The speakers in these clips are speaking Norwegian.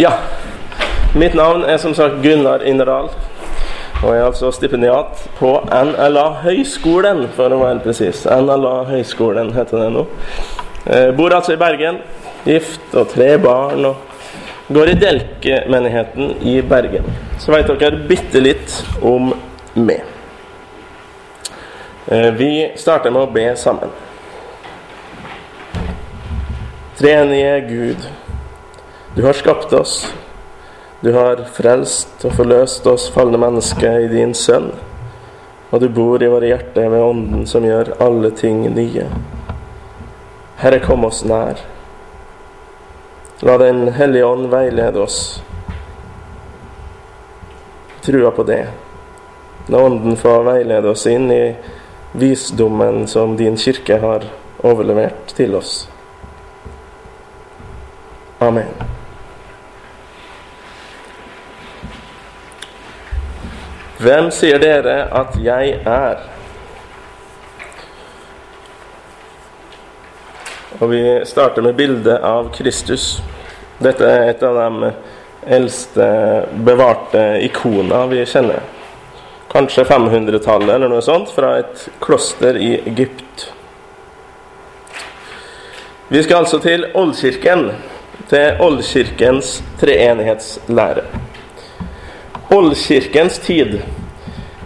Ja. Mitt navn er som sagt Gunnar Innerdal. Og jeg er altså stipendiat på NLA Høgskolen, for å være presis. NLA Høgskolen heter det nå. Jeg bor altså i Bergen. Gift og tre barn. Og går i Delke-menigheten i Bergen. Så veit dere bitte litt om meg. Eh, vi starter med å be sammen. Trenige Gud. Du har skapt oss. Du har frelst og forløst oss falne mennesker i din Sønn. Og du bor i våre hjerter ved Ånden som gjør alle ting nye. Herre, kom oss nær. La Den hellige ånd veilede oss. Trua på det. La Ånden få veilede oss inn i visdommen som din kirke har overlevert til oss. Amen. Hvem sier dere at jeg er? Og Vi starter med bildet av Kristus. Dette er et av de eldste bevarte ikoner vi kjenner. Kanskje 500-tallet eller noe sånt, fra et kloster i Egypt. Vi skal altså til Oldkirken, til Oldkirkens treenighetslære. Oldkirkens tid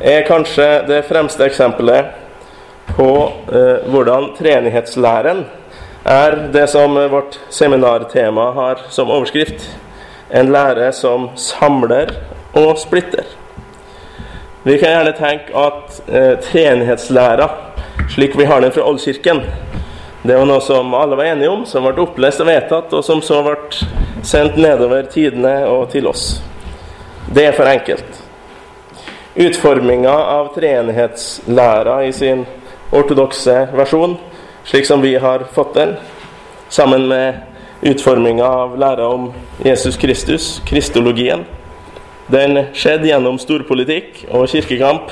er kanskje det fremste eksempelet på eh, hvordan treenighetslæren er det som vårt seminartema har som overskrift. En lære som samler og splitter. Vi kan gjerne tenke at eh, treenighetslæra, slik vi har den fra Oldkirken, det var noe som alle var enige om, som ble opplest og vedtatt, og som så ble sendt nedover tidene og til oss. Det er for enkelt. Utforminga av treenighetslæra i sin ortodokse versjon, slik som vi har fått den, sammen med utforminga av læra om Jesus Kristus, kristologien, den skjedde gjennom storpolitikk og kirkekamp,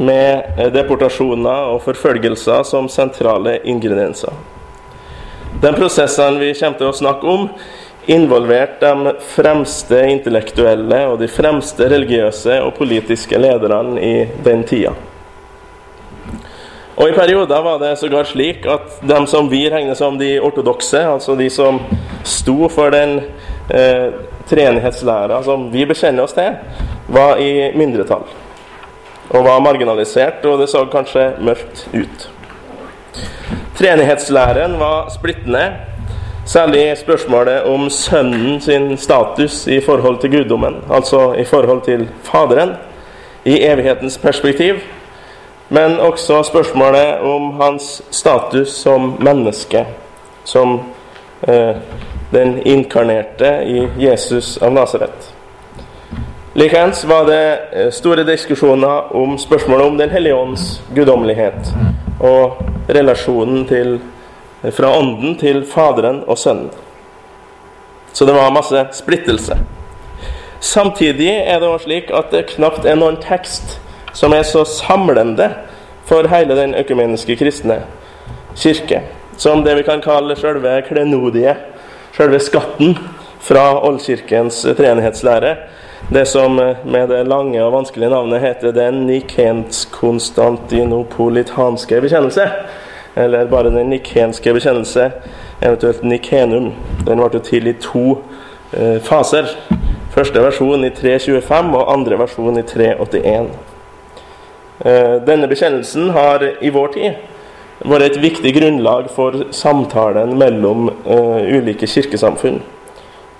med deportasjoner og forfølgelser som sentrale ingredienser. Den prosessen vi kommer til å snakke om, involvert de fremste intellektuelle og de fremste religiøse og politiske lederne i den tida. Og I perioder var det sågar slik at de som vi regner som de ortodokse, altså de som sto for den eh, treenighetslæra som vi bekjenner oss til, var i mindretall. Og var marginalisert, og det så kanskje mørkt ut. Treenighetslæren var splittende Særlig spørsmålet om sønnen sin status i forhold til guddommen, altså i forhold til Faderen, i evighetens perspektiv. Men også spørsmålet om hans status som menneske, som eh, den inkarnerte i Jesus av Nasaret. Likeens var det eh, store diskusjoner om spørsmålet om Den hellige ånds guddommelighet og relasjonen til fra Ånden til Faderen og Sønnen. Så det var masse splittelse. Samtidig er det også slik at det knapt er noen tekst som er så samlende for hele den økumeniske kristne kirke som det vi kan kalle selve klenodiet, selve skatten fra oldkirkens treenighetslære. Det som med det lange og vanskelige navnet heter Den nikenskonstantinopolitanske bekjennelse eller bare den nikenske bekjennelse, eventuelt nikenum. Den ble til i to eh, faser. Første versjon i 3.25 og andre versjon i 3.81. Eh, denne bekjennelsen har i vår tid vært et viktig grunnlag for samtalen mellom eh, ulike kirkesamfunn.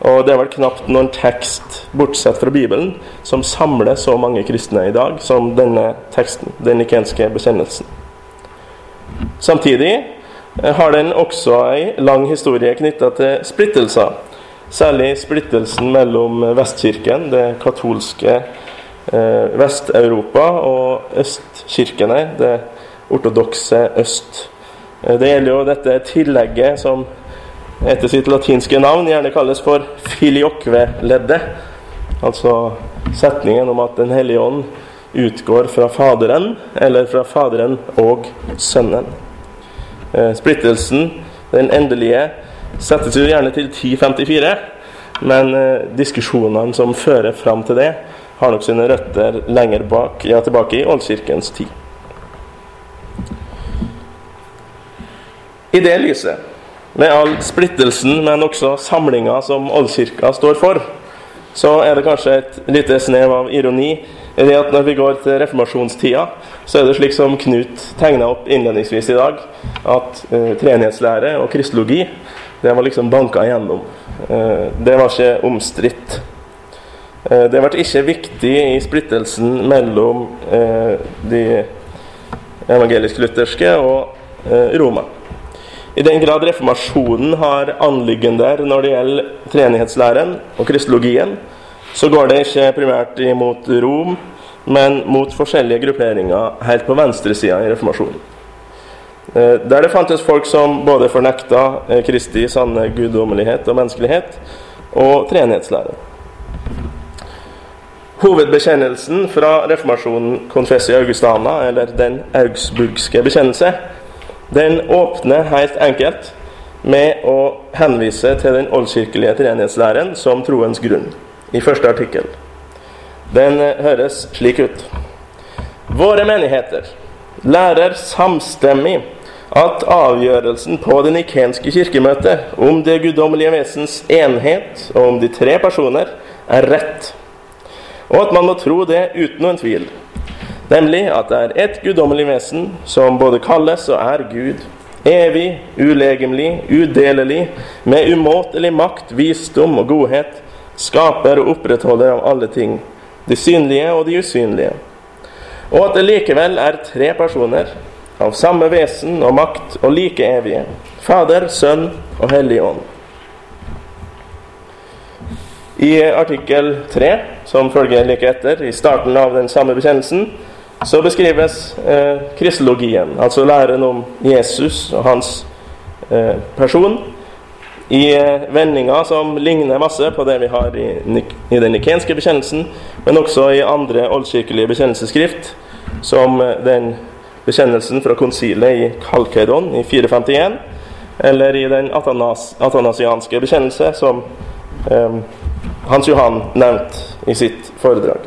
Og det er vel knapt noen tekst, bortsett fra Bibelen, som samler så mange kristne i dag som denne teksten, den nikenske bekjennelsen. Samtidig eh, har den også ei lang historie knytta til splittelser. Særlig splittelsen mellom Vestkirken, det katolske eh, Vest-Europa, og østkirkene, det ortodokse øst. Eh, det gjelder jo dette tillegget som etter sitt latinske navn gjerne kalles for filioque-leddet. Altså setningen om at Den hellige ånd utgår fra Faderen, eller fra Faderen og Sønnen. Eh, splittelsen, den endelige, settes jo gjerne til 1054. men eh, diskusjonene som fører fram til det, har nok sine røtter lenger bak, ja, tilbake i oldkirkens tid. I det lyset, med all splittelsen, men også samlinga som oldkirka står for, så er det kanskje et lite snev av ironi i det at når vi går til reformasjonstida, så er det slik som Knut tegna opp innledningsvis i dag, at eh, treenighetslære og kristologi det var liksom banka igjennom. Eh, det var ikke omstridt. Eh, det ble ikke viktig i splittelsen mellom eh, de evangelisk-lutherske og eh, Roma. I den grad reformasjonen har anliggender når det gjelder treenighetslæren og kristologien, så går det ikke primært imot Rom, men mot forskjellige grupperinger helt på venstresida i reformasjonen. Eh, der det fantes folk som både fornekta eh, Kristi sanne guddommelighet og menneskelighet, og treenighetslære. Hovedbekjennelsen fra reformasjonen Confessio Augustana, eller Den augsburgske bekjennelse, den åpner helt enkelt med å henvise til den oldkirkelige treenighetslæren som troens grunn, i første artikkel. Den eh, høres slik ut. Våre menigheter lærer samstemmig at avgjørelsen på det nikenske kirkemøtet om det guddommelige vesens enhet og om de tre personer er rett, og at man må tro det uten noen tvil. Nemlig at det er ett guddommelig vesen som både kalles og er Gud. Evig, ulegemlig, udelelig, med umåtelig makt, visdom og godhet. Skaper og opprettholder av alle ting, de synlige og de usynlige. Og at det likevel er tre personer av samme vesen og makt og like evige. Fader, Sønn og Hellig Ånd. I artikkel 3, som følger like etter, i starten av den samme bekjennelsen, så beskrives eh, kristologien, altså læren om Jesus og hans eh, person, i eh, vendinger som ligner masse på det vi har i, i den nikenske bekjennelsen, men også i andre oldkirkelige bekjennelsesskrift, som eh, den bekjennelsen fra konsilet i Kalkedon i 451, eller i den atanas, atanasianske bekjennelse, som eh, Hans Johan nevnte i sitt foredrag.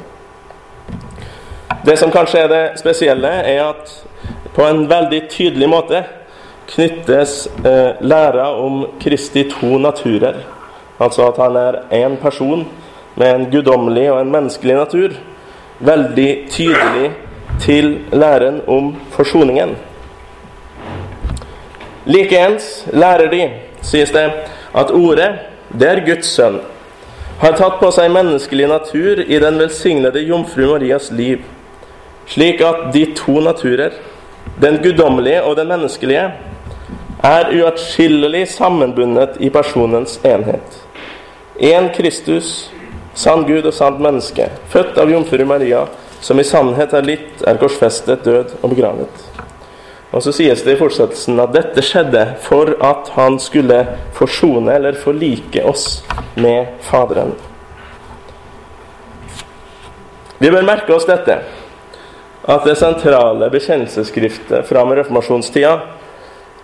Det som kanskje er det spesielle, er at på en veldig tydelig måte knyttes eh, læra om Kristi to naturer. Altså at han er én person med en guddommelig og en menneskelig natur. Veldig tydelig til læren om forsoningen. Likeens lærer de, sies det, at ordet, det er Guds sønn, har tatt på seg menneskelig natur i den velsignede jomfru Marias liv slik at de to naturer, den guddommelige og den menneskelige, er uatskillelig sammenbundet i personens enhet. Én Kristus, sann Gud og sant menneske, født av jomfru Maria, som i sannhet er litt, er korsfestet, død og begravet. Og så sies det i fortsettelsen at dette skjedde for at han skulle forsone eller forlike oss med Faderen. Vi bør merke oss dette at det sentrale bekjennelsesskriftet fra reformasjonstida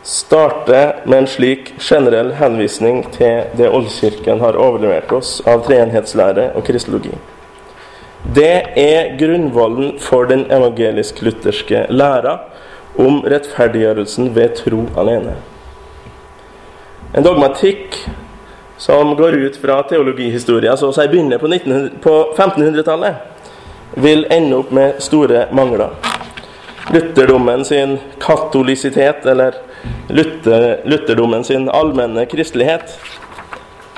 starter med en slik generell henvisning til det Oldkirken har overlevert oss av treenhetslære og kristologi. Det er grunnvollen for den evangelisk-lutherske læra om rettferdiggjørelsen ved tro alene. En dogmatikk som går ut fra teologihistoria, så å si begynner på, på 1500-tallet vil ende opp med store mangler. Lutherdommen sin katolisitet, eller Luther, lutherdommen sin allmenne kristelighet,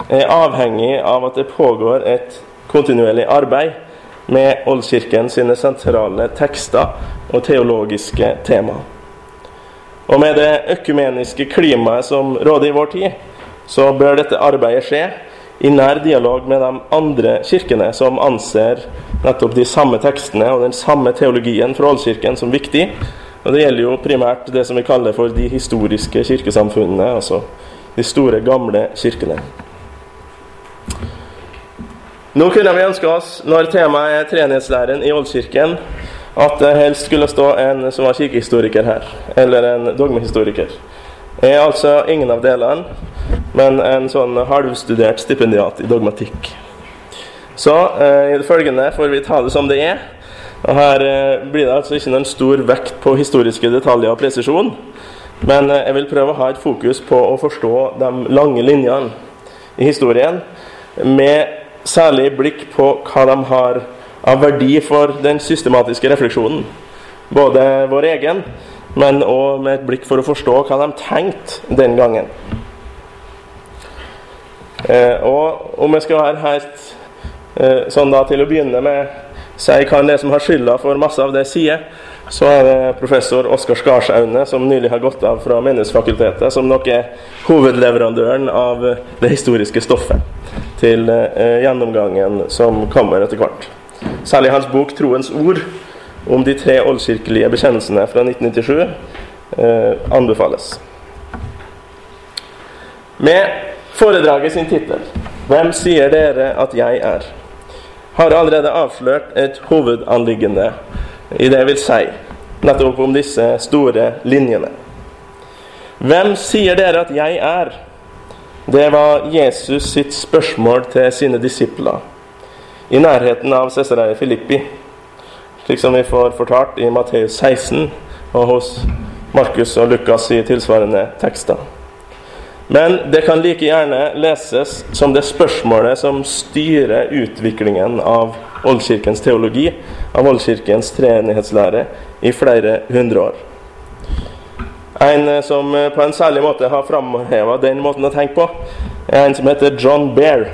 er avhengig av at det pågår et kontinuerlig arbeid med Oldkirken sine sentrale tekster og teologiske tema. Og med det økumeniske klimaet som råder i vår tid, så bør dette arbeidet skje i nær dialog med de andre kirkene som anser nettopp de samme tekstene og den samme teologien fra Oldkirken som viktig. Og Det gjelder jo primært det som vi kaller for de historiske kirkesamfunnene, altså de store, gamle kirkene. Nå kunne vi ønske oss, når temaet er treenighetslæren i Oldkirken, at det helst skulle stå en som var kirkehistoriker her, eller en dogmehistoriker. Jeg er altså ingen av delene. men en sånn halvstudert stipendiat i dogmatikk. Så eh, i det følgende får vi ta det som det er. Og Her eh, blir det altså ikke noen stor vekt på historiske detaljer og presisjon. Men eh, jeg vil prøve å ha et fokus på å forstå de lange linjene i historien, med særlig blikk på hva de har av verdi for den systematiske refleksjonen. Både vår egen, men òg med et blikk for å forstå hva de tenkte den gangen. Eh, og om jeg skal være helt eh, sånn da til å begynne med si hva det er som har skylda for masse av det jeg sier, så er det professor Oskar Skarsaune, som nylig har gått av fra Menneskefakultetet, som nok er hovedleverandøren av det historiske stoffet til eh, gjennomgangen som kommer etter hvert. Særlig hans bok 'Troens ord' om de tre oldkirkelige bekjennelsene fra 1997 eh, anbefales. Med foredraget sin tittel 'Hvem sier dere at jeg er?' har allerede avslørt et hovedanliggende i det jeg vil si nettopp om disse store linjene. Hvem sier dere at jeg er? Det var Jesus sitt spørsmål til sine disipler i nærheten av Cesarea Filippi, slik som vi får fortalt i Matteus 16 og hos Markus og Lukas i tilsvarende tekster. Men det kan like gjerne leses som det spørsmålet som styrer utviklingen av Oldkirkens teologi, av Oldkirkens treenighetslære, i flere hundre år. En som på en særlig måte har framheva den måten å tenke på, er en som heter John Bair.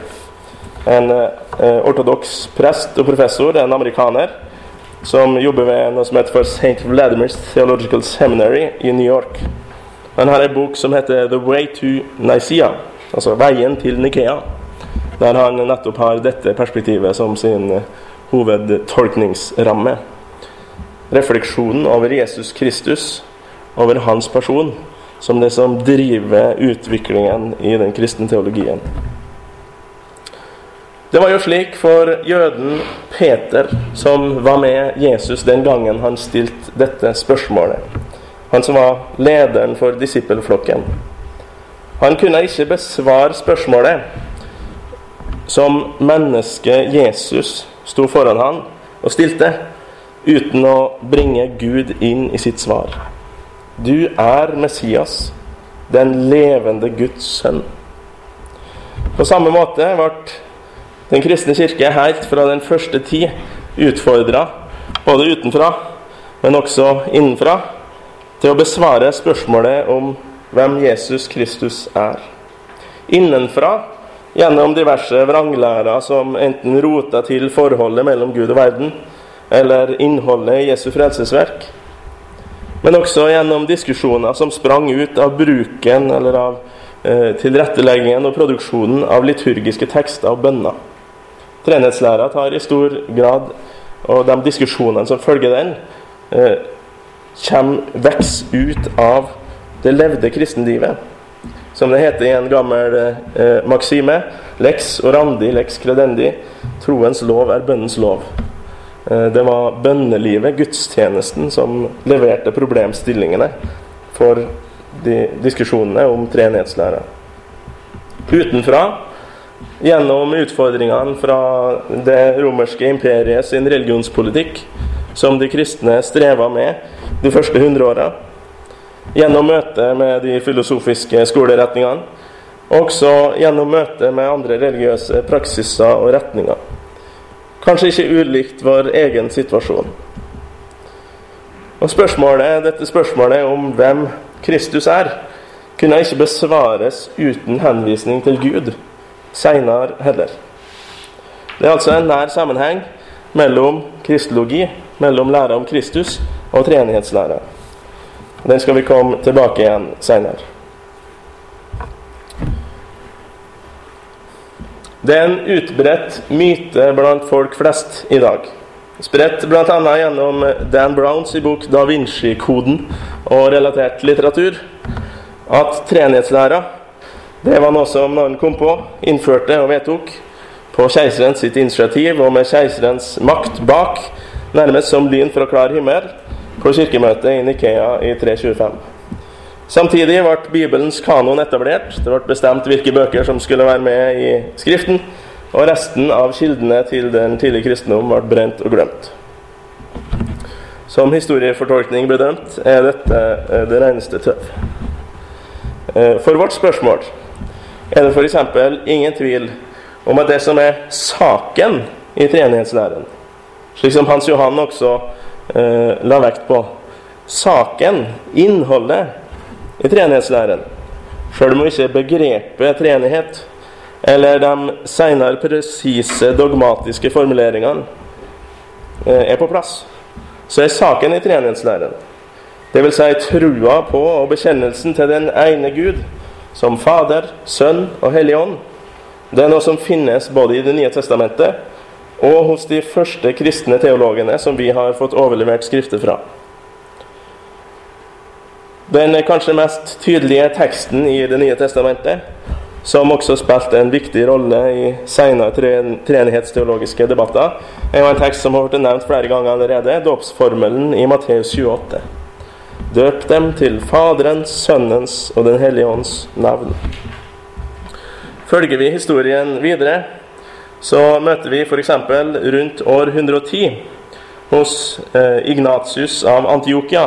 En eh, ortodoks prest og professor, en amerikaner, som jobber ved noe som heter for St. Vladimir's Theological Seminary i New York. Han har en bok som heter 'The Way to Nicaea', altså 'Veien til Nikea', der han nettopp har dette perspektivet som sin eh, hovedtolkningsramme. Refleksjonen over Jesus Kristus, over hans person, som det som driver utviklingen i den kristne teologien. Det var jo slik for jøden Peter, som var med Jesus den gangen han stilte dette spørsmålet han som var lederen for disippelflokken. Han kunne ikke besvare spørsmålet som mennesket Jesus sto foran han og stilte, uten å bringe Gud inn i sitt svar. Du er Messias, den levende Guds sønn. På samme måte ble Den kristne kirke er helt fra den første tid utfordra, både utenfra, men også innenfra, til å besvare spørsmålet om hvem Jesus Kristus er. Innenfra gjennom diverse vranglærer som enten roter til forholdet mellom Gud og verden, eller innholdet i Jesu frelsesverk. Men også gjennom diskusjoner som sprang ut av bruken eller av eh, tilretteleggingen og produksjonen av liturgiske tekster og bønner. Trenhetslæra tar i stor grad, og de diskusjonene som følger den, eh, kommer, vokser ut av det levde kristenlivet. Som det heter i en gammel eh, maksime lex orandi, lex credendi. Troens lov er bønnens lov. Eh, det var bønnelivet, gudstjenesten, som leverte problemstillingene for de diskusjonene om treenighetslæra. Utenfra, gjennom utfordringene fra det romerske imperiet sin religionspolitikk, som de kristne streva med de første hundre åra. Gjennom møtet med de filosofiske skoleretningene. Og også gjennom møtet med andre religiøse praksiser og retninger. Kanskje ikke ulikt vår egen situasjon. Og spørsmålet, Dette spørsmålet om hvem Kristus er, kunne ikke besvares uten henvisning til Gud seinere heller. Det er altså en nær sammenheng mellom kristologi, mellom læra om Kristus, og treenighetslæra. Den skal vi komme tilbake igjen seinere. Det er en utbredt myte blant folk flest i dag. Spredt bl.a. gjennom Dan Browns i bok 'Da Vinci-koden' og relatert litteratur, at treenighetslæra det var noe som noen kom på, innførte og vedtok på keiserens sitt initiativ og med keiserens makt bak, nærmest som lyn fra klar himmel, på kirkemøtet i Nikea i 325. Samtidig ble Bibelens kanon etablert. Det ble bestemt hvilke bøker som skulle være med i Skriften. Og resten av kildene til den tidlige kristendom ble brent og glemt. Som historiefortolkning bedømt er dette eh, det reneste tøv. Eh, for vårt spørsmål er det f.eks. ingen tvil om at det som er saken i treenighetslæren, slik som Hans Johan også eh, la vekt på Saken, innholdet, i treenighetslæren. Sjøl om ikke begrepet treenighet eller de senere presise dogmatiske formuleringene eh, er på plass, så er saken i treenighetslæren, dvs. Si trua på og bekjennelsen til den ene Gud, som Fader, Sønn og Hellig Ånd, det er noe som finnes både i Det nye testamentet og hos de første kristne teologene som vi har fått overlevert skrifter fra. Den kanskje mest tydelige teksten i Det nye testamentet, som også spilte en viktig rolle i senere treenighetsteologiske debatter, er jo en tekst som har blitt nevnt flere ganger allerede, dåpsformelen i Matteus 28. Døp dem til Faderens, Sønnens og Den hellige ånds navn. Følger vi historien videre, så møter vi f.eks. rundt år 110 hos eh, Ignatius av Antiokia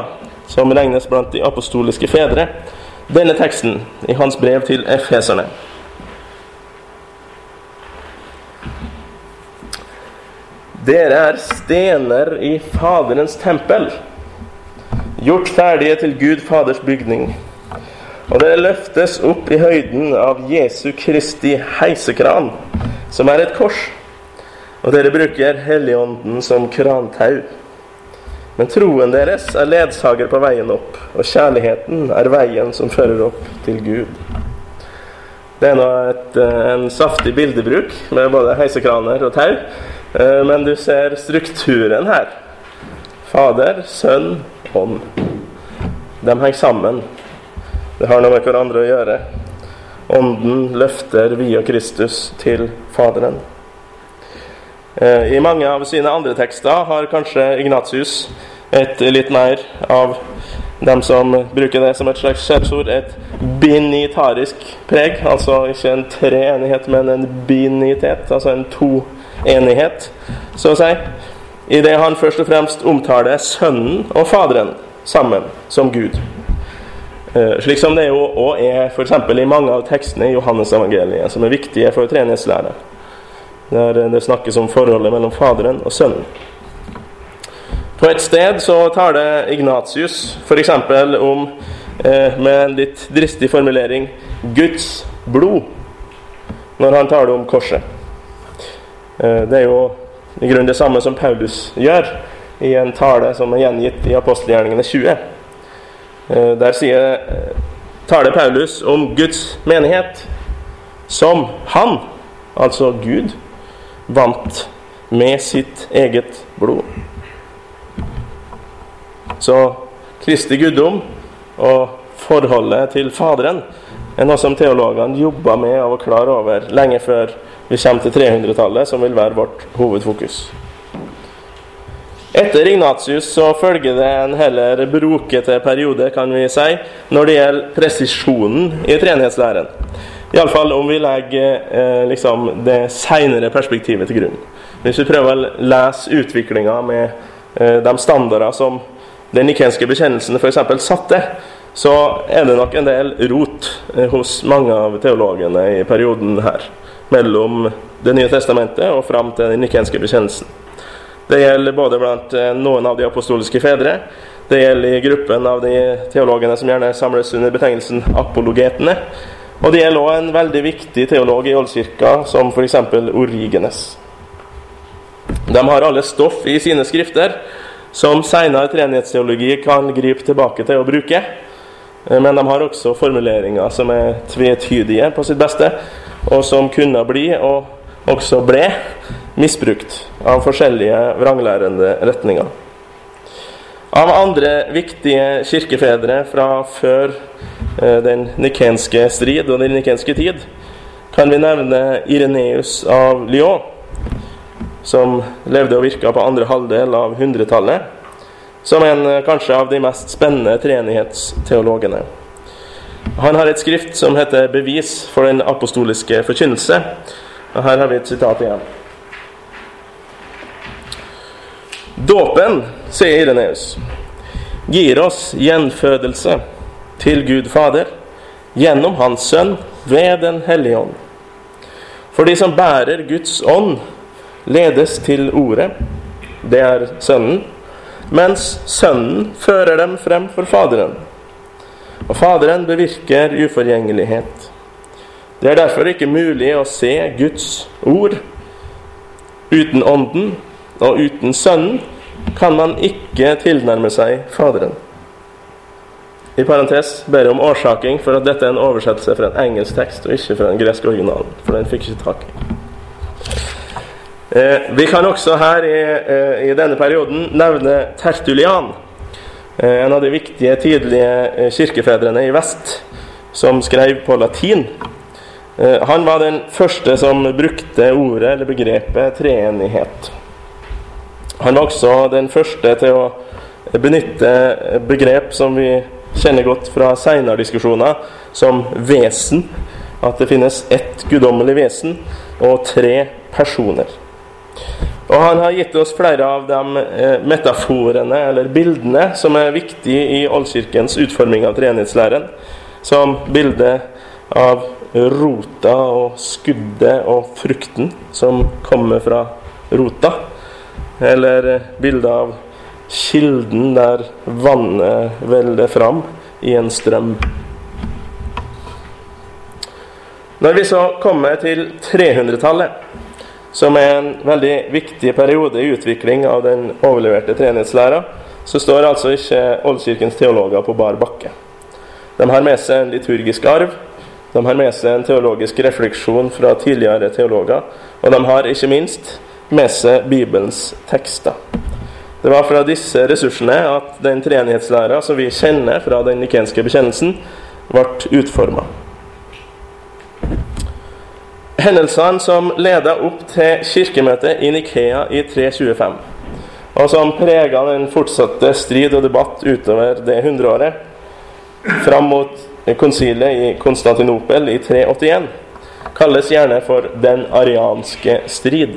som regnes blant de apostoliske fedre, denne teksten i hans brev til efeserne. Dere er stener i Faderens tempel, gjort ferdige til Gud Faders bygning. Og dere løftes opp i høyden av Jesu Kristi heisekran, som er et kors. Og dere bruker Helligånden som krantau. Men troen deres er ledsager på veien opp, og kjærligheten er veien som fører opp til Gud. Det er nå et, eh, en saftig bildebruk med både heisekraner og tau, eh, men du ser strukturen her. Fader, Sønn, Ånd. De henger sammen. Det har noe med hverandre å gjøre. Ånden løfter via Kristus til Faderen. Eh, I mange av sine andre tekster har kanskje Ignatius et litt mer av dem som bruker det som et slags skjellsord, et binitarisk preg. Altså ikke en treenighet, men en binitet, altså en toenighet, så å si. I det han først og fremst omtaler Sønnen og Faderen sammen som Gud. Eh, slik som det jo òg er f.eks. i mange av tekstene i Johannes-evangeliet, som er viktige for treningslære, der det snakkes om forholdet mellom Faderen og Sønnen. På et sted så taler Ignatius f.eks. om, eh, med en litt dristig formulering, Guds blod, når han taler om korset. Eh, det er jo i grunnen det samme som Paulus gjør i en tale som er gjengitt i apostelgjerningene 20. Eh, der sier, taler Paulus om Guds menighet som han, altså Gud, vant med sitt eget blod. Så Kristi guddom og forholdet til Faderen er noe som teologene jobba med og var klar over lenge før vi kommer til 300-tallet, som vil være vårt hovedfokus. Etter Ignatius så følger det en heller brokete periode kan vi si, når det gjelder presisjonen i treenighetslæren. Iallfall om vi legger eh, liksom det seinere perspektivet til grunn. Hvis vi prøver å lese utviklinga med eh, de standarder som den nikenske bekjennelsen f.eks. satte, så er det nok en del rot eh, hos mange av teologene i perioden her. Mellom Det nye testamentet og fram til den nikenske bekjennelsen. Det gjelder både blant eh, noen av de apostoliske fedre. Det gjelder i gruppen av de teologene som gjerne samles under betegnelsen apologetene. Og det gjelder òg en veldig viktig teolog i Oldkirka, som f.eks. Origenes. De har alle stoff i sine skrifter som seinere treenighetsteologi kan gripe tilbake til å bruke. Men de har også formuleringer som er tvetydige på sitt beste, og som kunne bli, og også ble, misbrukt av forskjellige vranglærende retninger. Av andre viktige kirkefedre fra før eh, den nikenske strid og den nikenske tid kan vi nevne Ireneus av Lyon, som levde og virka på andre halvdel av hundretallet, som en eh, kanskje av de mest spennende treenighetsteologene. Han har et skrift som heter 'Bevis for den apostoliske forkynnelse'. Og Her har vi et sitat igjen. Dåpen, sier Ireneus, gir oss gjenfødelse til Gud Fader gjennom Hans Sønn ved Den hellige ånd. For de som bærer Guds ånd, ledes til Ordet, det er Sønnen, mens Sønnen fører dem frem for Faderen. Og Faderen bevirker uforgjengelighet. Det er derfor ikke mulig å se Guds ord. Uten Ånden og uten Sønnen kan man ikke tilnærme seg Faderen. I parentes ber jeg om årsaking for at dette er en oversettelse fra en engelsk tekst, og ikke fra en gresk original, For den fikk ikke tak i. Eh, vi kan også her i, eh, i denne perioden nevne Tertulian. Eh, en av de viktige tidlige eh, kirkefedrene i vest som skrev på latin. Eh, han var den første som brukte ordet eller begrepet treenighet. Han var også den første til å benytte begrep som vi kjenner godt fra seinere diskusjoner, som vesen. At det finnes ett guddommelig vesen og tre personer. Og han har gitt oss flere av de eh, metaforene, eller bildene, som er viktige i oldkirkens utforming av treenighetslæren. Som bildet av rota og skuddet og frukten som kommer fra rota. Eller bildet av kilden der vannet velder fram i en strøm. Når vi så kommer til 300-tallet som er en veldig viktig periode i utvikling av den overleverte treenighetslæra, så står altså ikke oldkirkens teologer på bar bakke. De har med seg en liturgisk arv, de har med seg en teologisk refleksjon fra tidligere teologer, og de har ikke minst med seg Bibelens tekster. Det var fra disse ressursene at den treenighetslæra som vi kjenner fra den nikenske bekjennelsen, ble utforma. Hendelsene som leda opp til kirkemøtet i Nikea i 325, og som prega den fortsatte strid og debatt utover det hundreåret, fram mot konsilet i Konstantinopel i 381, kalles gjerne for den arianske strid.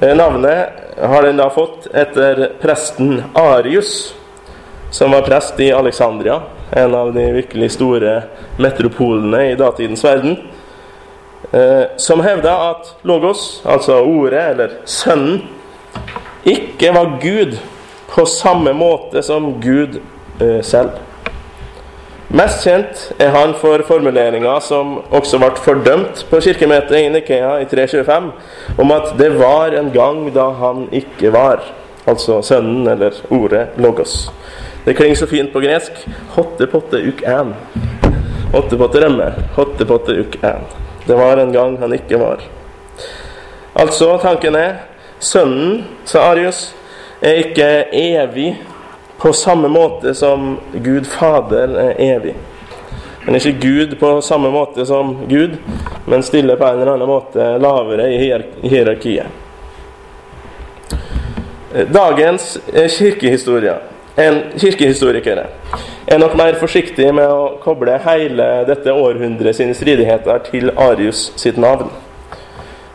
Eh, navnet har den da fått etter presten Arius, som var prest i Alexandria, en av de virkelig store metropolene i datidens verden som hevda at Logos, altså ordet, eller Sønnen, ikke var Gud på samme måte som Gud eh, selv. Mest kjent er han for formuleringa som også ble fordømt på kirkemøtet i Nikea i 325, om at det var en gang da han ikke var, altså Sønnen eller ordet Logos. Det klinger så fint på gresk. Hotte potte uk en. Hotte potte rømme. Hotte potte uk an. Det var en gang han ikke var. Altså, tanken er Sønnen, sa Arius, er ikke evig på samme måte som Gud Fader er evig. Han er ikke Gud på samme måte som Gud, men stiller på en eller annen måte lavere i hierarkiet. Dagens kirkehistorie en kirkehistorikere er nok mer forsiktig med å koble hele dette århundret sine stridigheter til Arius sitt navn.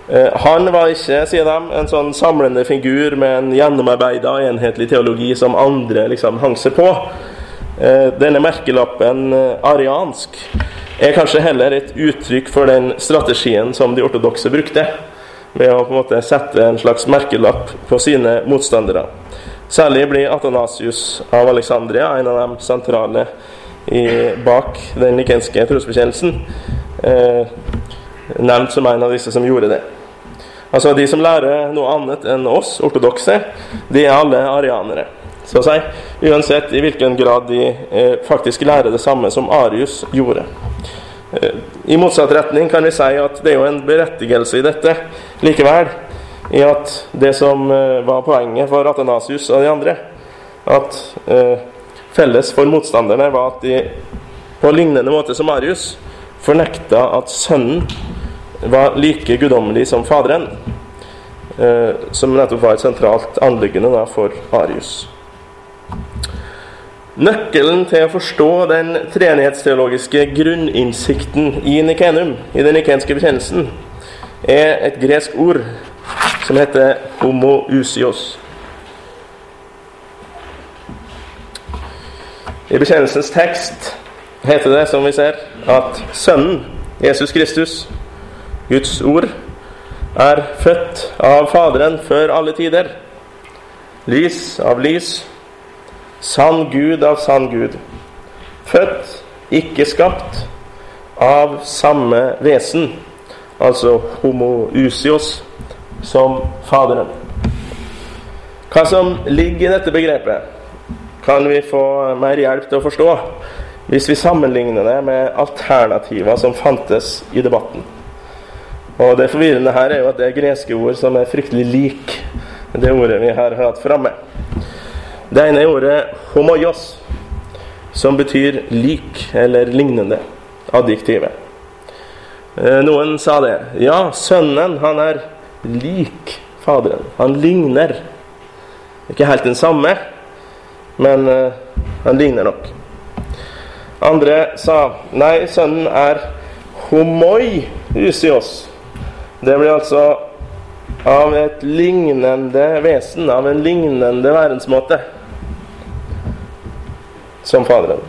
Eh, han var ikke, sier de, en sånn samlende figur med en gjennomarbeida enhetlig teologi som andre liksom hang seg på. Eh, denne merkelappen eh, ariansk er kanskje heller et uttrykk for den strategien som de ortodokse brukte, ved å på en måte sette en slags merkelapp på sine motstandere. Særlig blir Atanasius av Alexandria en av de sentrale i, bak den nikenske trosbekjennelsen. Eh, nevnt som en av disse som gjorde det. Altså De som lærer noe annet enn oss ortodokse, de er alle arianere. Så å si, Uansett i hvilken grad de eh, faktisk lærer det samme som Arius gjorde. Eh, I motsatt retning kan vi si at det er jo en berettigelse i dette likevel i at det som eh, var poenget for Athanasius og de andre, at eh, felles for motstanderne var at de på lignende måte som Marius fornekta at Sønnen var like guddommelig som Faderen, eh, som nettopp var et sentralt anliggende for Arius. Nøkkelen til å forstå den treenighetsteologiske grunninnsikten i Nikenum, i den nikenske bekjennelsen, er et gresk ord som heter homousios. I bekjennelsens tekst heter det, som vi ser, at Sønnen, Jesus Kristus, Guds ord, er født av Faderen før alle tider. Lys av lys, sann Gud av sann Gud. Født, ikke skapt, av samme vesen, altså homousios, som Faderen. Hva som ligger i dette begrepet, kan vi få mer hjelp til å forstå hvis vi sammenligner det med alternativer som fantes i debatten. Og Det forvirrende her er jo at det er greske ord som er fryktelig lik det ordet vi har hatt framme. Det ene er ordet 'homoios', som betyr lik eller lignende. Adjektivet. Eh, noen sa det. Ja, sønnen, han er lik Faderen. Han ligner. Ikke helt den samme, men uh, han ligner nok. Andre sa nei, sønnen er homoi usios. Det blir altså av et lignende vesen, av en lignende verdensmåte som Faderen.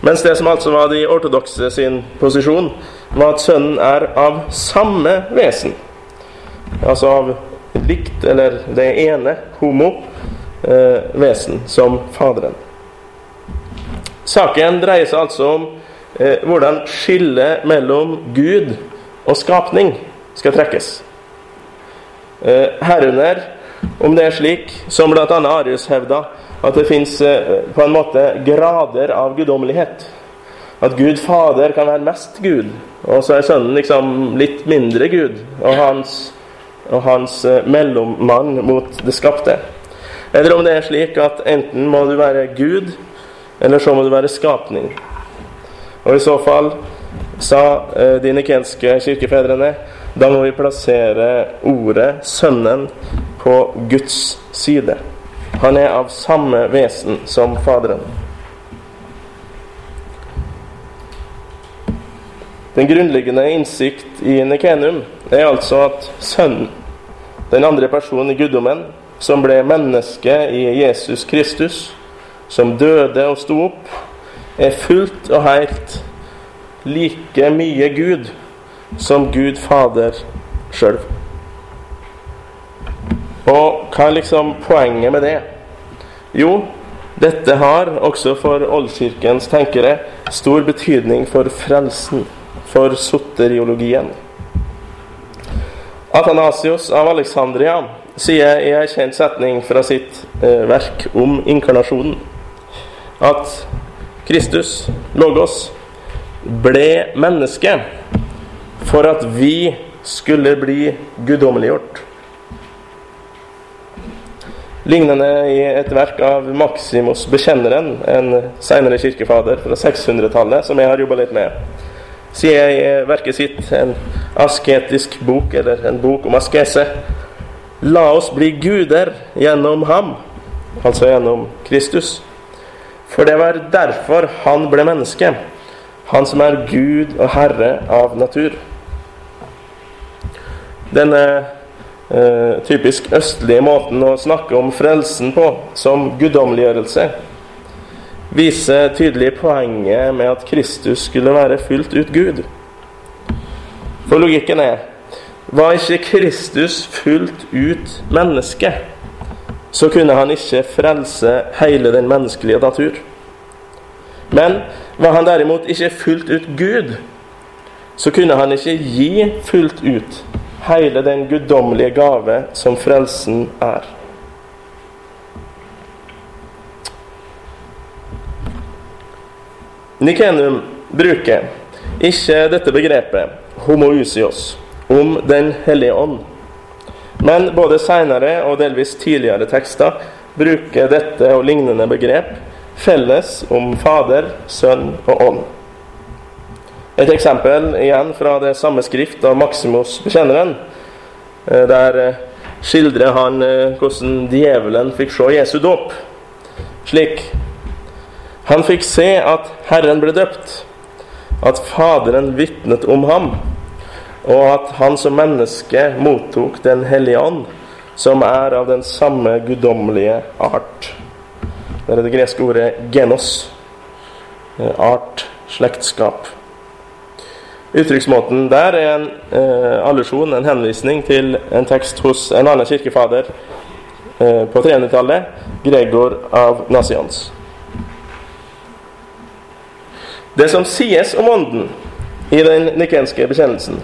Mens det som altså var de ortodokse sin posisjon, var at Sønnen er av samme vesen. Altså av likt, eller det ene, homo, eh, vesen som Faderen. Saken dreier seg altså om eh, hvordan skillet mellom Gud og skapning skal trekkes. Eh, herunder om det er slik, som bl.a. Arius hevda, at det fins eh, på en måte grader av guddommelighet. At Gud Fader kan være mest Gud, og så er Sønnen liksom litt mindre Gud. Og hans, og hans eh, mellommann mot det skapte. Eller om det er slik at enten må du være Gud, eller så må du være skapning. Og i så fall, sa eh, de nikenske kirkefedrene, da må vi plassere ordet, Sønnen, på Guds side. Han er av samme vesen som Faderen. Den grunnleggende innsikt i Nikenum er altså at Sønnen, den andre personen i guddommen, som ble menneske i Jesus Kristus, som døde og sto opp, er fullt og helt like mye Gud som Gud Fader sjøl. Og hva er liksom poenget med det? Jo, dette har også for oldkirkens tenkere stor betydning for frelsen, for soteriologien. Athanasios av Alexandria sier i en kjent setning fra sitt eh, verk om inkarnasjonen at Kristus, Logos, ble menneske for at vi skulle bli guddommeliggjort. Lignende i et verk av Maximus Bekjenneren, en senere kirkefader fra 600-tallet, som jeg har jobba litt med, sier i verket sitt, en asketisk bok, eller en bok om askese La oss bli guder gjennom ham, altså gjennom Kristus. For det var derfor han ble menneske, han som er Gud og Herre av natur. Denne eh, typisk østlige måten å snakke om frelsen på, som guddommeliggjørelse, viser tydelig poenget med at Kristus skulle være fullt ut Gud. For logikken er var ikke Kristus fullt ut menneske, så kunne han ikke frelse hele den menneskelige natur. Men var han derimot ikke fullt ut Gud, så kunne han ikke gi fullt ut hele den guddommelige gave som frelsen er. Nikenum bruker ikke dette begrepet homoousios om Den hellige ånd. Men både seinere og delvis tidligere tekster bruker dette og lignende begrep felles om Fader, Sønn og Ånd. Et eksempel igjen fra det samme skrift av Maximus Bekjenneren. Eh, der eh, skildrer han eh, hvordan djevelen fikk se Jesu dåp. Slik Han fikk se at Herren ble døpt, at Faderen vitnet om ham, og at han som menneske mottok Den hellige ånd, som er av den samme guddommelige art. Det er det greske ordet 'genos'. Art, slektskap. Uttrykksmåten der er en eh, allusjon, en henvisning til en tekst hos en annen kirkefader eh, på 300-tallet, Gregor av Nazians. Det som sies om Ånden i den nikenske bekjennelsen,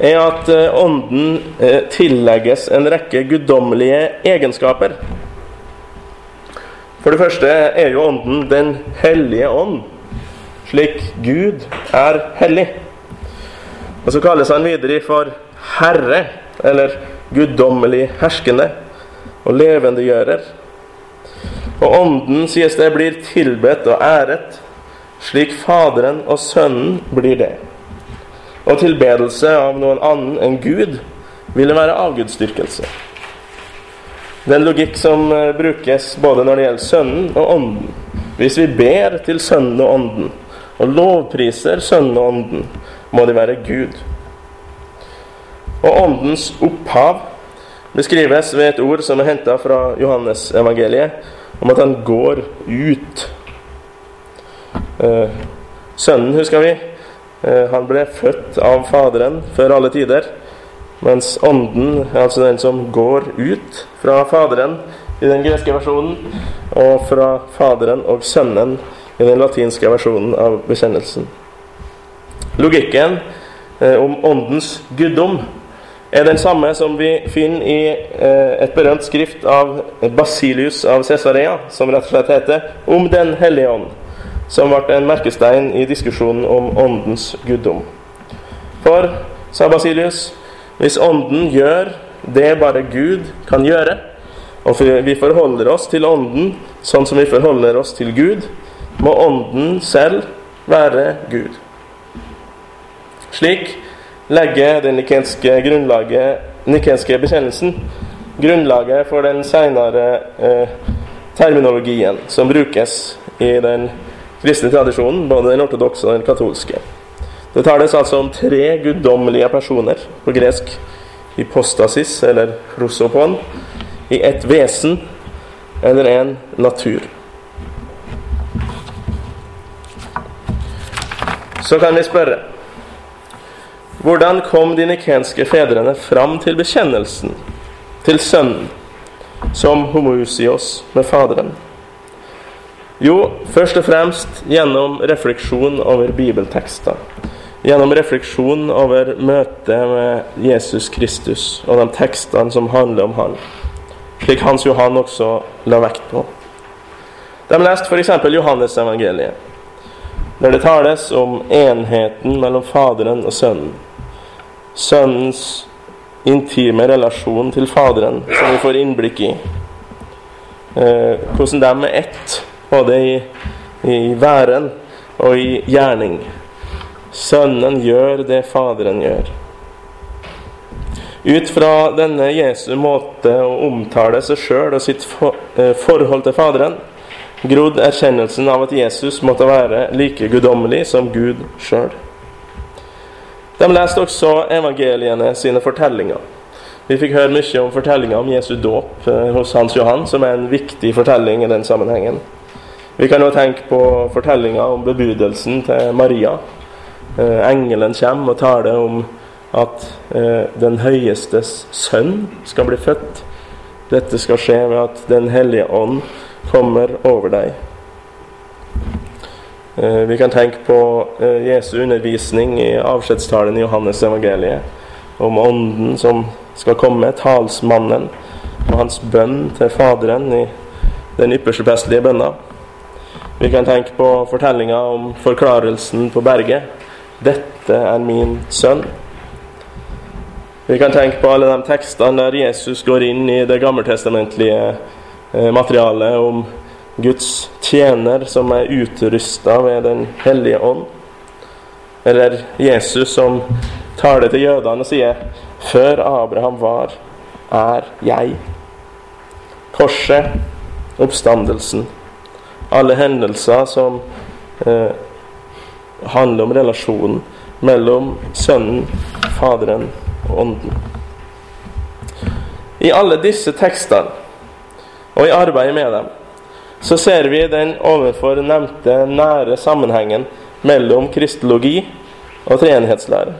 er at eh, Ånden eh, tillegges en rekke guddommelige egenskaper. For det første er jo Ånden Den hellige ånd, slik Gud er hellig. Og så kalles han videre for Herre, eller guddommelig herskende og levendegjører. Og Ånden, sies det, blir tilbedt og æret, slik Faderen og Sønnen blir det. Og tilbedelse av noen annen enn Gud ville være avgudsdyrkelse. Den logikk som eh, brukes både når det gjelder Sønnen og Ånden. Hvis vi ber til Sønnen og Ånden, og lovpriser Sønnen og Ånden, må de være Gud. Og Åndens opphav beskrives ved et ord som er henta fra Johannes-evangeliet, om at han går ut. Eh, sønnen, husker vi, eh, han ble født av Faderen før alle tider. Mens Ånden er altså den som går ut fra Faderen i den greske versjonen, og fra Faderen og Sønnen i den latinske versjonen av bekjennelsen. Logikken eh, om Åndens guddom er den samme som vi finner i et berømt skrift av Basilius av Cesarea, som rett og slett heter 'Om Den hellige ånd', som ble en merkestein i diskusjonen om Åndens guddom. For, sa Basilius, hvis Ånden gjør det bare Gud kan gjøre, og vi forholder oss til Ånden sånn som vi forholder oss til Gud, må Ånden selv være Gud. Slik legger den nikenske, nikenske bekjennelsen grunnlaget for den seinere eh, terminologien som brukes i den kristne tradisjonen, både den ortodokse og den katolske. Det tales altså om tre guddommelige personer, på gresk hypostasis eller prosopon, i ett vesen eller en natur. Så kan vi spørre hvordan kom de nikenske fedrene fram til bekjennelsen til Sønnen som homoousios med Faderen? Jo, først og fremst gjennom refleksjon over bibeltekster. Gjennom refleksjon over møtet med Jesus Kristus og de tekstene som handler om han. Slik Hans Johan også la vekt på. De leste f.eks. Johannes-evangeliet, der det tales om enheten mellom Faderen og Sønnen. Sønnens intime relasjon til Faderen, som vi får innblikk i. Eh, hvordan de er ett, både i, i væren og i gjerning. Sønnen gjør det Faderen gjør. Ut fra denne Jesu måte å omtale seg sjøl og sitt eh, forhold til Faderen, grodd erkjennelsen av at Jesus måtte være like guddommelig som Gud sjøl. De leste også evangeliene sine fortellinger. Vi fikk høre mye om fortellinga om Jesu dåp eh, hos Hans Johan, som er en viktig fortelling i den sammenhengen. Vi kan jo tenke på fortellinga om bebudelsen til Maria. Eh, engelen kommer og taler om at eh, den høyestes sønn skal bli født. Dette skal skje ved at Den hellige ånd kommer over deg. Eh, vi kan tenke på Jesu undervisning i avskjedstalen i Johannes evangeliet om Ånden som skal komme, talsmannen, og hans bønn til Faderen i den ypperste prestelige bønna. Vi kan tenke på fortellinga om forklarelsen på berget. 'Dette er min sønn'. Vi kan tenke på alle de tekstene der Jesus går inn i det gammeltestamentlige eh, materialet om Guds tjener som er utrusta ved Den hellige ånd. Eller Jesus som taler til jødene og sier 'Før Abraham var, er jeg'. Korset, oppstandelsen. Alle hendelser som eh, handler om relasjonen mellom Sønnen, Faderen og Ånden. I alle disse tekstene og i arbeidet med dem så ser vi den overfor nevnte nære sammenhengen mellom kristologi og treenighetslære.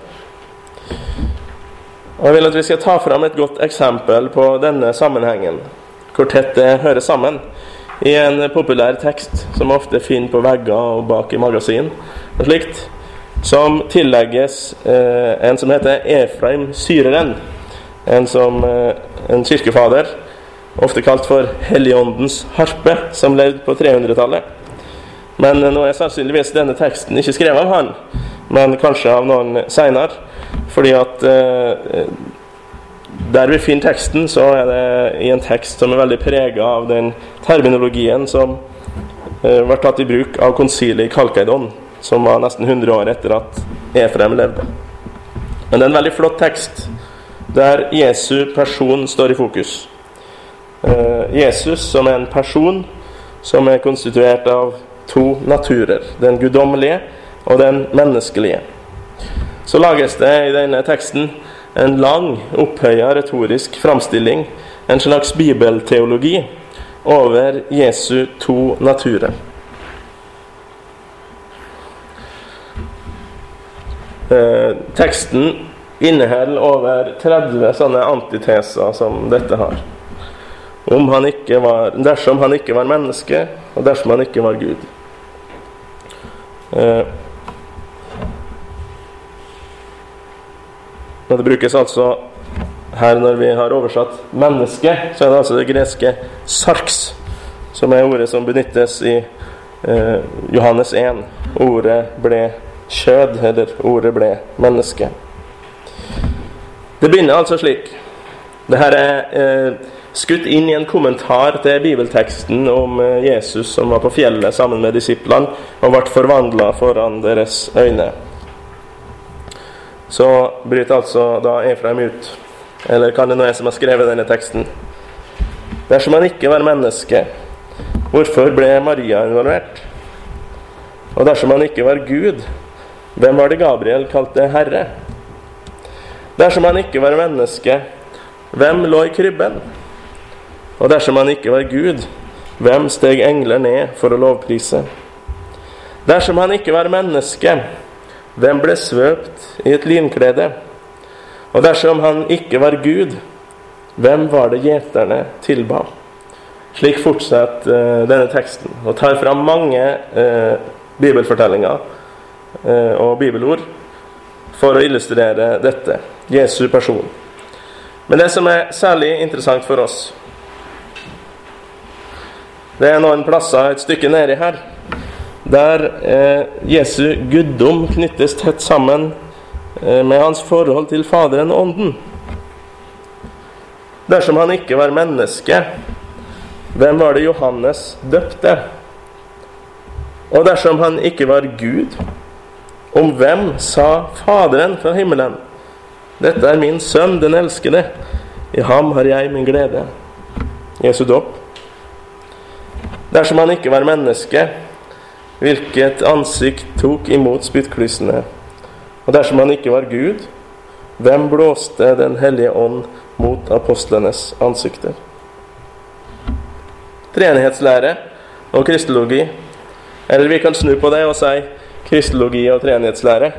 Jeg vil at vi skal ta fram et godt eksempel på denne sammenhengen, hvor tett det hører sammen, i en populær tekst som ofte finner på vegger og bak i magasin og slikt, som tillegges eh, en som heter Efraim Syreren, en, som, eh, en kirkefader, ofte kalt for Helligåndens harpe, som levde på 300-tallet. Men nå er sannsynligvis denne teksten ikke skrevet av han, men kanskje av noen seinere. Fordi at eh, der vi finner teksten, så er det i en tekst som er veldig prega av den terminologien som eh, ble tatt i bruk av konsilet i Kalkeidon, som var nesten 100 år etter at Efrem levde. Men det er en veldig flott tekst der Jesu person står i fokus. Eh, Jesus som er en person som er konstituert av to naturer. Den guddommelige og den menneskelige. Så lages det i denne teksten en lang, opphøya retorisk framstilling, en slags bibelteologi, over Jesu to naturer. Eh, teksten inneholder over 30 sånne antiteser som dette har. Om han ikke var, dersom han ikke var menneske, og dersom han ikke var Gud. Eh, det brukes altså her når vi har oversatt 'menneske', så er det altså det greske 'sarks', som er ordet som benyttes i eh, Johannes 1. Ordet ble kjød, eller ordet ble menneske. Det begynner altså slik. Dette er eh, skutt inn i en kommentar til bibelteksten om eh, Jesus som var på fjellet sammen med disiplene og ble forvandla foran deres øyne. Så bryter altså da Efraim ut. Eller kan det nå jeg som har skrevet denne teksten? Dersom han ikke var menneske, hvorfor ble Maria involvert? Og dersom han ikke var Gud, hvem var det Gabriel kalte Herre? Dersom han ikke var menneske, hvem lå i krybben? Og dersom han ikke var Gud, hvem steg engler ned for å lovprise? Dersom han ikke var menneske, hvem ble svøpt i et linklede? Og dersom han ikke var Gud, hvem var det gjeterne tilba? Slik fortsetter uh, denne teksten og tar fram mange uh, bibelfortellinger uh, og bibelord for å illustrere dette. Jesu person. Men det som er særlig interessant for oss, det er noen plasser et stykke nedi her der eh, Jesu guddom knyttes tett sammen eh, med hans forhold til Faderen og Ånden. Dersom han ikke var menneske, hvem var det Johannes døpte? Og dersom han ikke var Gud, om hvem sa Faderen fra himmelen? Dette er min sønn, den elskede. I ham har jeg min glede. Jesu dåp. Dersom han ikke var menneske, hvilket ansikt tok imot spyttklyssene? Og dersom han ikke var Gud, hvem blåste Den hellige ånd mot apostlenes ansikter? Treenighetslære og kristologi, eller vi kan snu på det og si kristologi og treenighetslære,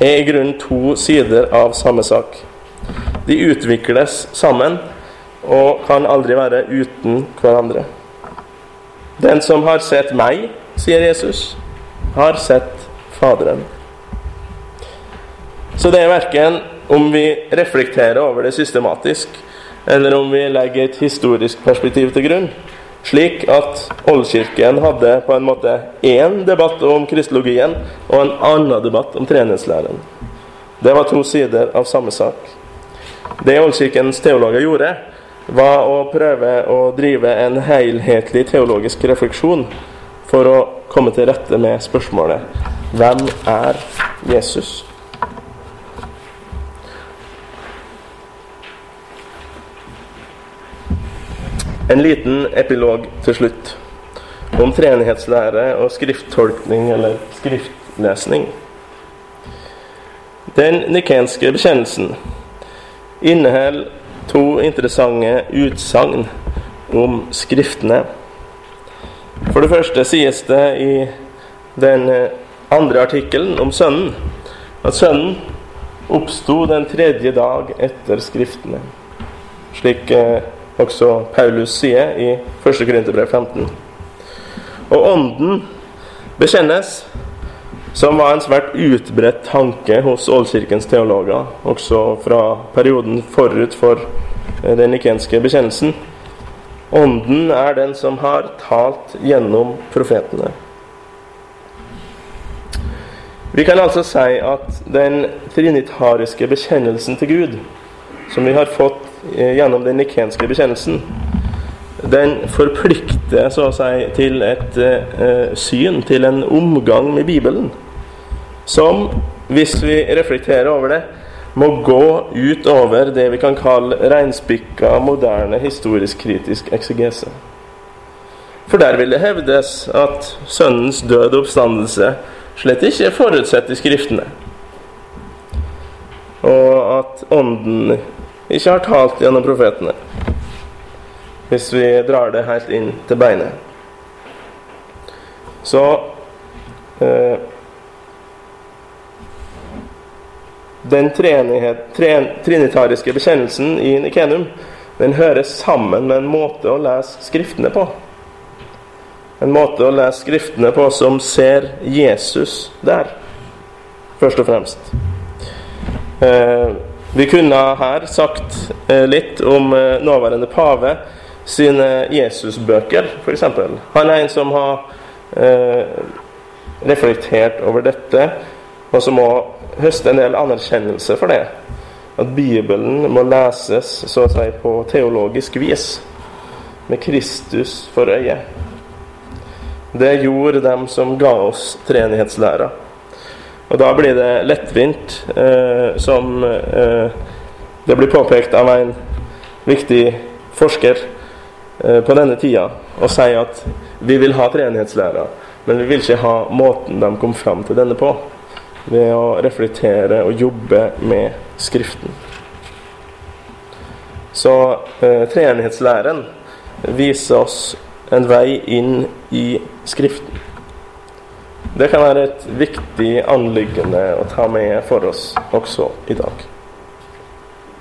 er i grunnen to sider av samme sak. De utvikles sammen og kan aldri være uten hverandre. Den som har sett meg, sier Jesus, har sett Faderen. Så det er verken om vi reflekterer over det systematisk, eller om vi legger et historisk perspektiv til grunn, slik at Oldkirken hadde på en måte én debatt om kristologien og en annen debatt om treningslæren. Det var to sider av samme sak. Det Oldkirkens teologer gjorde, var å prøve å drive en helhetlig teologisk refleksjon for å komme til rette med spørsmålet Hvem er Jesus? En liten epilog til slutt. om treenighetslære og skrifttolkning eller skriftlesning. Den nikenske bekjennelsen inneholder to interessante utsagn om Skriftene. For det første sies det i den andre artikkelen om Sønnen at Sønnen oppsto den tredje dag etter Skriftene. Slik eh, også Paulus sier i 1. Korinterbrev 15. Og Ånden bekjennes, som var en svært utbredt tanke hos Ålkirkens teologer, også fra perioden forut for eh, den nikenske bekjennelsen. Ånden er den som har talt gjennom profetene. Vi kan altså si at den trinitariske bekjennelsen til Gud, som vi har fått eh, gjennom den nikenske bekjennelsen, den forplikter så å si til et eh, syn, til en omgang med Bibelen, som, hvis vi reflekterer over det, må gå utover det vi kan kalle reinspikka, moderne, historisk-kritisk eksegese. For der vil det hevdes at Sønnens død og oppstandelse slett ikke er forutsett i Skriftene. Og at Ånden ikke har talt gjennom profetene. Hvis vi drar det helt inn til beinet. Så eh, Den trinitariske bekjennelsen i Nikenum den hører sammen med en måte å lese Skriftene på. En måte å lese Skriftene på som ser Jesus der, først og fremst. Eh, vi kunne her sagt eh, litt om eh, nåværende pave sine Jesusbøker, f.eks. Han er en som har eh, reflektert over dette, og som må høste en del anerkjennelse for det. At Bibelen må leses så å si på teologisk vis, med Kristus for øyet. Det gjorde dem som ga oss treenighetslæra. Og da blir det lettvint, eh, som eh, det blir påpekt av en viktig forsker eh, på denne tida, å si at vi vil ha treenighetslæra, men vi vil ikke ha måten de kom fram til denne på, ved å reflektere og jobbe med Skriften. Så eh, treenighetslæren viser oss en vei inn i Skriften. Det kan være et viktig anliggende å ta med for oss også i dag.